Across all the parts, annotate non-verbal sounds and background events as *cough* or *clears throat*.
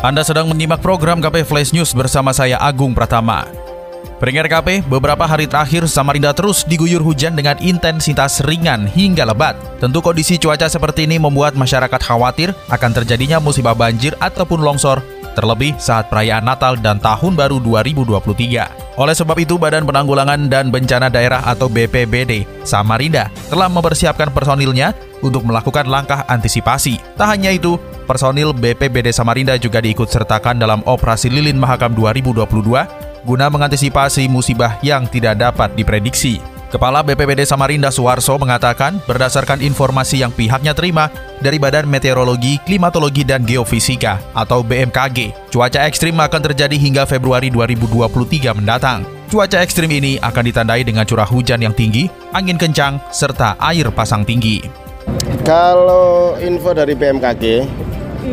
Anda sedang menyimak program KP Flash News bersama saya Agung Pratama. Peringat KP, beberapa hari terakhir Samarinda terus diguyur hujan dengan intensitas ringan hingga lebat. Tentu kondisi cuaca seperti ini membuat masyarakat khawatir akan terjadinya musibah banjir ataupun longsor, terlebih saat perayaan Natal dan Tahun Baru 2023. Oleh sebab itu, Badan Penanggulangan dan Bencana Daerah atau BPBD Samarinda telah mempersiapkan personilnya untuk melakukan langkah antisipasi. Tak hanya itu, personil BPBD Samarinda juga diikut sertakan dalam operasi Lilin Mahakam 2022 guna mengantisipasi musibah yang tidak dapat diprediksi. Kepala BPBD Samarinda Suwarso mengatakan berdasarkan informasi yang pihaknya terima dari Badan Meteorologi, Klimatologi, dan Geofisika atau BMKG, cuaca ekstrim akan terjadi hingga Februari 2023 mendatang. Cuaca ekstrim ini akan ditandai dengan curah hujan yang tinggi, angin kencang, serta air pasang tinggi. Kalau info dari BMKG,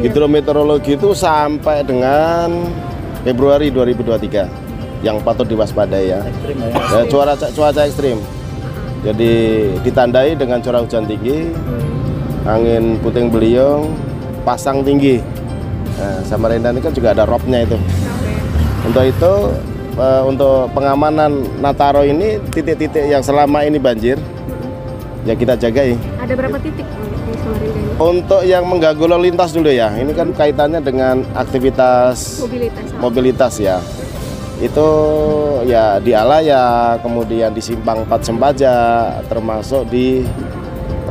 hidrometeorologi itu sampai dengan Februari 2023 yang patut diwaspadai ya. Ekstrim ya. ya cuaca cuaca ekstrim. Jadi ditandai dengan curah hujan tinggi, angin puting beliung, pasang tinggi. Nah, Samarinda ini kan juga ada robnya itu. Untuk itu uh, untuk pengamanan Nataro ini titik-titik yang selama ini banjir ya kita jagai. Ada berapa titik? Untuk yang mengganggu lalu lintas dulu ya. Ini kan kaitannya dengan aktivitas mobilitas, mobilitas ya itu ya di Alaya, kemudian di Simpang 4 Sempaja, termasuk di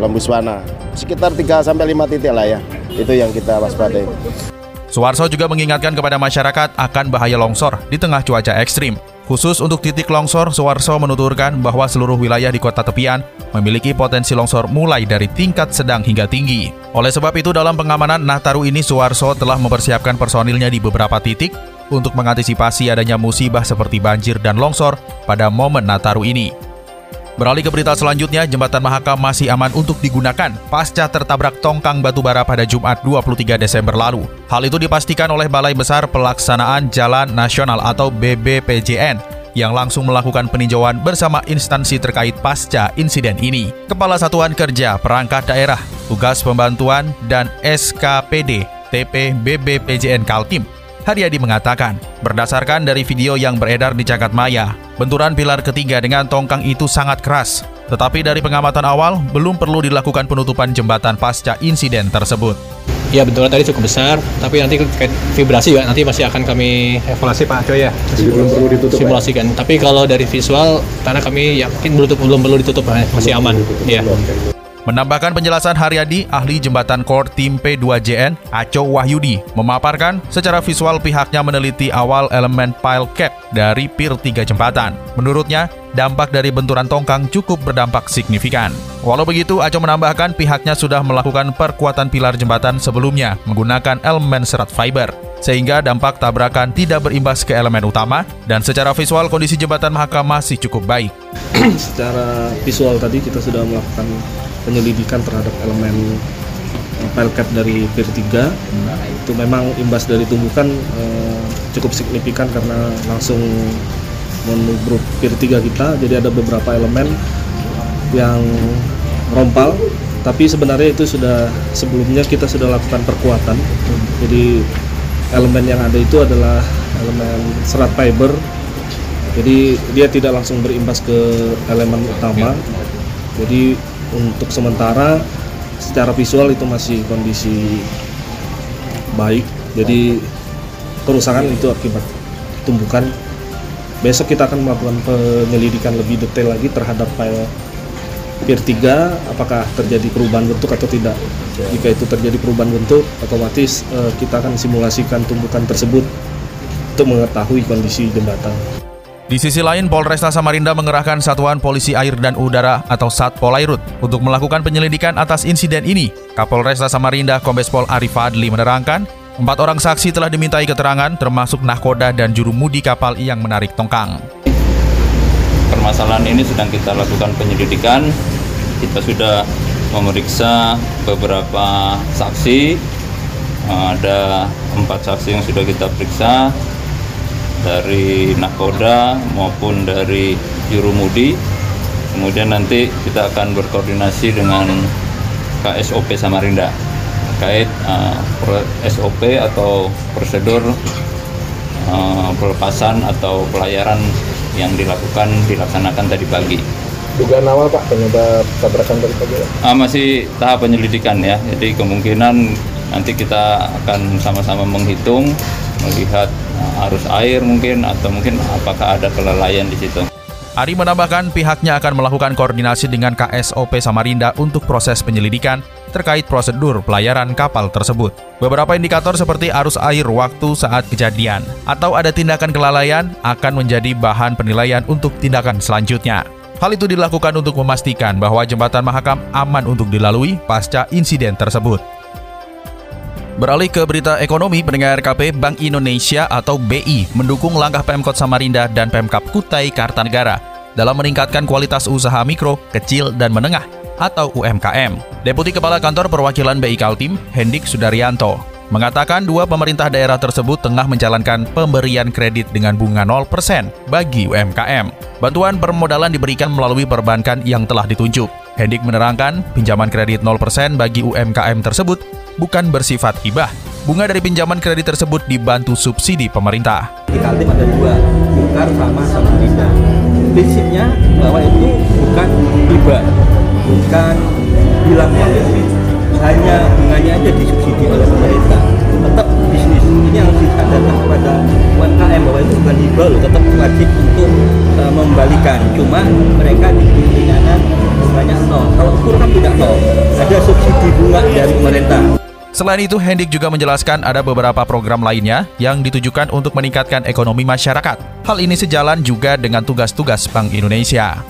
Lembuswana. Sekitar 3 sampai 5 titik lah ya. Itu yang kita waspadai. Suwarso juga mengingatkan kepada masyarakat akan bahaya longsor di tengah cuaca ekstrim. Khusus untuk titik longsor, Suwarso menuturkan bahwa seluruh wilayah di kota tepian memiliki potensi longsor mulai dari tingkat sedang hingga tinggi. Oleh sebab itu, dalam pengamanan Nataru ini, Suwarso telah mempersiapkan personilnya di beberapa titik untuk mengantisipasi adanya musibah seperti banjir dan longsor pada momen Nataru ini. Beralih ke berita selanjutnya, Jembatan Mahakam masih aman untuk digunakan pasca tertabrak tongkang batubara pada Jumat 23 Desember lalu. Hal itu dipastikan oleh Balai Besar Pelaksanaan Jalan Nasional atau BBPJN yang langsung melakukan peninjauan bersama instansi terkait pasca insiden ini. Kepala Satuan Kerja Perangkat Daerah, Tugas Pembantuan, dan SKPD TP BBPJN Kaltim Haryadi mengatakan, berdasarkan dari video yang beredar di Cagat Maya, benturan pilar ketiga dengan tongkang itu sangat keras. Tetapi dari pengamatan awal, belum perlu dilakukan penutupan jembatan pasca insiden tersebut. Ya benturan tadi cukup besar, tapi nanti terkait vibrasi ya nanti masih akan kami evaluasi Pak Coy ya. Masih belum perlu ditutup. Ya? Simulasikan. Ya? Tapi kalau dari visual, karena kami yakin belum belum perlu ditutup, masih aman. Ya. Menambahkan penjelasan Haryadi, ahli jembatan core tim P2JN, Aco Wahyudi, memaparkan secara visual pihaknya meneliti awal elemen pile cap dari pir 3 jembatan. Menurutnya, dampak dari benturan tongkang cukup berdampak signifikan. Walau begitu, Aco menambahkan pihaknya sudah melakukan perkuatan pilar jembatan sebelumnya menggunakan elemen serat fiber sehingga dampak tabrakan tidak berimbas ke elemen utama dan secara visual kondisi jembatan Mahakam masih cukup baik. *clears throat* secara visual tadi kita sudah melakukan penyelidikan terhadap elemen pile cap dari Pier 3 hmm. itu memang imbas dari tumbukan eh, cukup signifikan karena langsung menubruk Pier 3 kita jadi ada beberapa elemen yang rompal tapi sebenarnya itu sudah sebelumnya kita sudah lakukan perkuatan hmm. jadi elemen yang ada itu adalah elemen serat fiber jadi dia tidak langsung berimbas ke elemen utama jadi untuk sementara secara visual itu masih kondisi baik. Jadi kerusakan itu akibat tumbukan besok kita akan melakukan penyelidikan lebih detail lagi terhadap file Pier 3 apakah terjadi perubahan bentuk atau tidak. Jika itu terjadi perubahan bentuk otomatis uh, kita akan simulasikan tumbukan tersebut untuk mengetahui kondisi jembatan di sisi lain, Polresta Samarinda mengerahkan Satuan Polisi Air dan Udara atau Satpolairut untuk melakukan penyelidikan atas insiden ini. Kapolresta Samarinda Kombes Pol Arif Adli menerangkan, Empat orang saksi telah dimintai keterangan, termasuk nahkoda dan juru mudi kapal yang menarik tongkang. Permasalahan ini sedang kita lakukan penyelidikan. Kita sudah memeriksa beberapa saksi. Ada empat saksi yang sudah kita periksa dari nahkoda maupun dari juru mudi. Kemudian nanti kita akan berkoordinasi dengan KSOP Samarinda terkait uh, SOP atau prosedur uh, pelepasan atau pelayaran yang dilakukan dilaksanakan tadi pagi. Dugaan awal Pak penyebab tabrakan tadi pagi? Uh, masih tahap penyelidikan ya, jadi kemungkinan nanti kita akan sama-sama menghitung melihat arus air mungkin atau mungkin apakah ada kelalaian di situ. Ari menambahkan pihaknya akan melakukan koordinasi dengan KSOP Samarinda untuk proses penyelidikan terkait prosedur pelayaran kapal tersebut. Beberapa indikator seperti arus air waktu saat kejadian atau ada tindakan kelalaian akan menjadi bahan penilaian untuk tindakan selanjutnya. Hal itu dilakukan untuk memastikan bahwa jembatan Mahakam aman untuk dilalui pasca insiden tersebut. Beralih ke berita ekonomi, pendengar KP Bank Indonesia atau BI mendukung langkah Pemkot Samarinda dan Pemkap Kutai Kartanegara dalam meningkatkan kualitas usaha mikro, kecil, dan menengah atau UMKM. Deputi Kepala Kantor Perwakilan BI Kaltim, Hendik Sudaryanto, mengatakan dua pemerintah daerah tersebut tengah menjalankan pemberian kredit dengan bunga 0% bagi UMKM. Bantuan permodalan diberikan melalui perbankan yang telah ditunjuk. Hendik menerangkan, pinjaman kredit 0% bagi UMKM tersebut bukan bersifat hibah. Bunga dari pinjaman kredit tersebut dibantu subsidi pemerintah. Di Kaltim ada dua, Bukar sama Samarinda. Prinsipnya bahwa itu bukan hibah, bukan bilang hanya bunganya aja disubsidi oleh pemerintah. Tetap bisnis. Ini yang disadarkan kepada UMKM bahwa itu bukan hibah loh, tetap wajib untuk uh, membalikan. Cuma mereka diberi ringanan banyak nol. Kalau ukur kan tidak nol. Ada subsidi bunga dari pemerintah. Selain itu, Hendik juga menjelaskan ada beberapa program lainnya yang ditujukan untuk meningkatkan ekonomi masyarakat. Hal ini sejalan juga dengan tugas-tugas Bank Indonesia.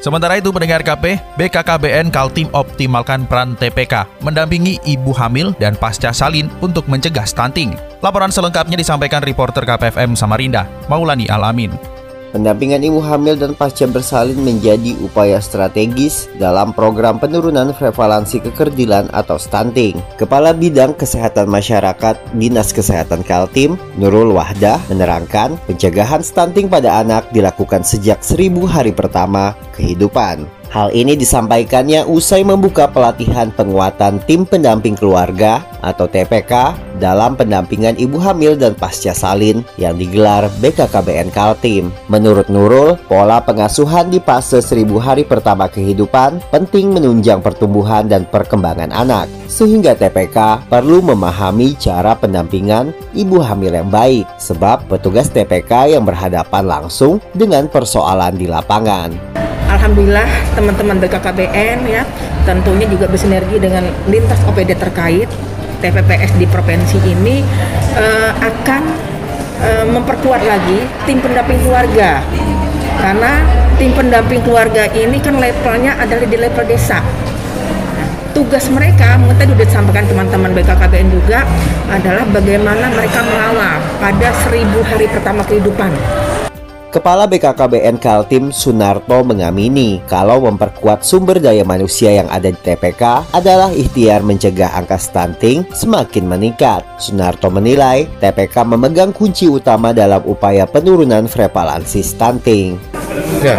Sementara itu pendengar KP, BKKBN Kaltim optimalkan peran TPK mendampingi ibu hamil dan pasca salin untuk mencegah stunting. Laporan selengkapnya disampaikan reporter KPFM Samarinda, Maulani Alamin. Pendampingan ibu hamil dan pasca bersalin menjadi upaya strategis dalam program penurunan prevalensi kekerdilan atau stunting. Kepala Bidang Kesehatan Masyarakat Dinas Kesehatan Kaltim, Nurul Wahdah, menerangkan pencegahan stunting pada anak dilakukan sejak seribu hari pertama kehidupan. Hal ini disampaikannya usai membuka pelatihan penguatan tim pendamping keluarga atau TPK dalam pendampingan ibu hamil dan pasca salin yang digelar BKKBN Kaltim. Menurut Nurul, pola pengasuhan di fase seribu hari pertama kehidupan penting menunjang pertumbuhan dan perkembangan anak, sehingga TPK perlu memahami cara pendampingan ibu hamil yang baik, sebab petugas TPK yang berhadapan langsung dengan persoalan di lapangan. Alhamdulillah teman-teman BKKBN ya tentunya juga bersinergi dengan lintas OPD terkait TPPS di provinsi ini uh, akan uh, memperkuat lagi tim pendamping keluarga. Karena tim pendamping keluarga ini kan levelnya adalah di level desa. Tugas mereka, mungkin sudah disampaikan teman-teman BKKBN juga adalah bagaimana mereka mengawal pada seribu hari pertama kehidupan Kepala BKKBN Kaltim Sunarto mengamini kalau memperkuat sumber daya manusia yang ada di TPK adalah ikhtiar mencegah angka stunting semakin meningkat. Sunarto menilai TPK memegang kunci utama dalam upaya penurunan prevalensi stunting. Ya,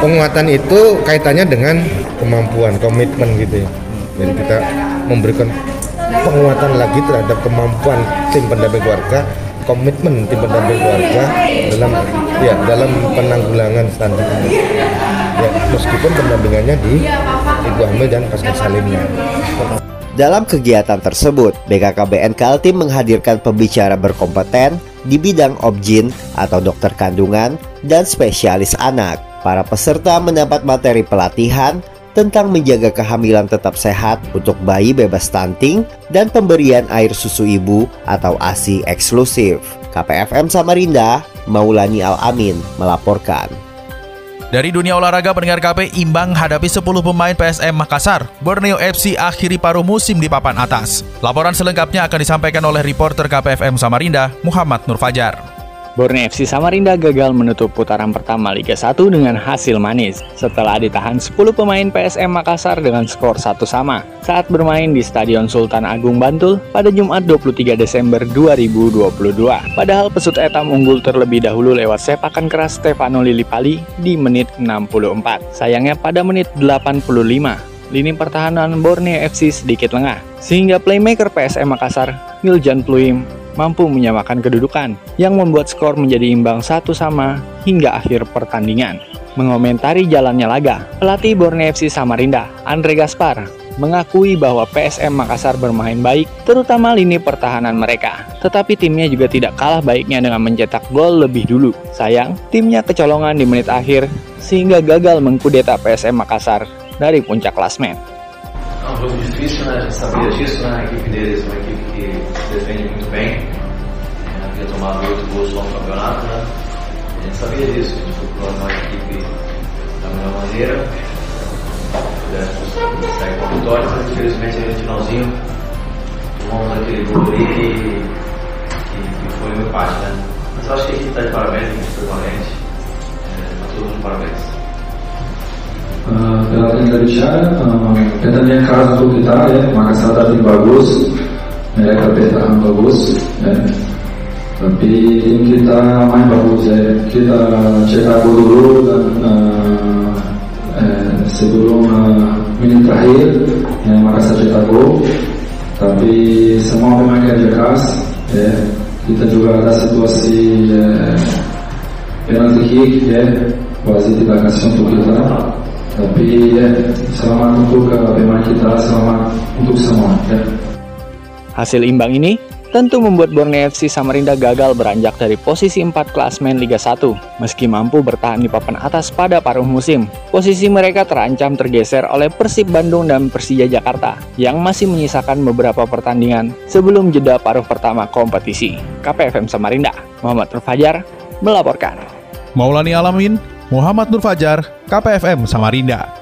penguatan itu kaitannya dengan kemampuan, komitmen gitu ya. Jadi kita memberikan penguatan lagi terhadap kemampuan tim pendamping keluarga komitmen tim pendamping keluarga dalam ya dalam penanggulangan stunting ini. Ya, meskipun pendampingannya di ibu hamil dan pasca salinnya. Dalam kegiatan tersebut, BKKBN Kaltim menghadirkan pembicara berkompeten di bidang objin atau dokter kandungan dan spesialis anak. Para peserta mendapat materi pelatihan tentang menjaga kehamilan tetap sehat untuk bayi bebas stunting dan pemberian air susu ibu atau ASI eksklusif. KPFM Samarinda, Maulani Al-Amin melaporkan. Dari dunia olahraga pendengar KP imbang hadapi 10 pemain PSM Makassar. Borneo FC akhiri paruh musim di papan atas. Laporan selengkapnya akan disampaikan oleh reporter KPFM Samarinda, Muhammad Nur Fajar. Borneo FC Samarinda gagal menutup putaran pertama Liga 1 dengan hasil manis setelah ditahan 10 pemain PSM Makassar dengan skor satu sama saat bermain di Stadion Sultan Agung Bantul pada Jumat 23 Desember 2022. Padahal pesut etam unggul terlebih dahulu lewat sepakan keras Stefano Lillipali di menit 64. Sayangnya pada menit 85 lini pertahanan Borneo FC sedikit lengah, sehingga playmaker PSM Makassar, Miljan Pluim, mampu menyamakan kedudukan yang membuat skor menjadi imbang satu sama hingga akhir pertandingan. Mengomentari jalannya laga, pelatih Borneo FC Samarinda, Andre Gaspar, mengakui bahwa PSM Makassar bermain baik, terutama lini pertahanan mereka. Tetapi timnya juga tidak kalah baiknya dengan mencetak gol lebih dulu. Sayang, timnya kecolongan di menit akhir sehingga gagal mengkudeta PSM Makassar dari puncak klasmen. Um bem. É, havia tomado oito gols só no campeonato, né? A gente sabia disso. A gente procurou uma equipe da melhor maneira. Pudéssemos sair com a vitória, mas infelizmente no finalzinho tomamos aquele gol ali que, que, que foi um empate, né? Mas eu acho que a equipe está de parabéns, foi valente. É, tá todo mundo parabéns. uh, pela tenda bicara uh, katanya keras untuk kita ya maka sadar tim bagus mereka bertahan bagus ya. tapi kita main bagus ya. Kita cetak gol dulu dan uh, eh, sebelum uh, menit terakhir ya Makassar cetak gol tapi semua memang kerja keras ya. Kita juga ada situasi ya, penalti kick ya. Wasit tidak kasih untuk kita. Tapi ya selamat untuk pemain kita selamat untuk semua ya Hasil imbang ini tentu membuat Borneo FC Samarinda gagal beranjak dari posisi 4 klasmen Liga 1. Meski mampu bertahan di papan atas pada paruh musim, posisi mereka terancam tergeser oleh Persib Bandung dan Persija Jakarta yang masih menyisakan beberapa pertandingan sebelum jeda paruh pertama kompetisi. KPFM Samarinda, Muhammad Nur Fajar, melaporkan. Maulani Alamin, Muhammad Nur Fajar, KPFM Samarinda.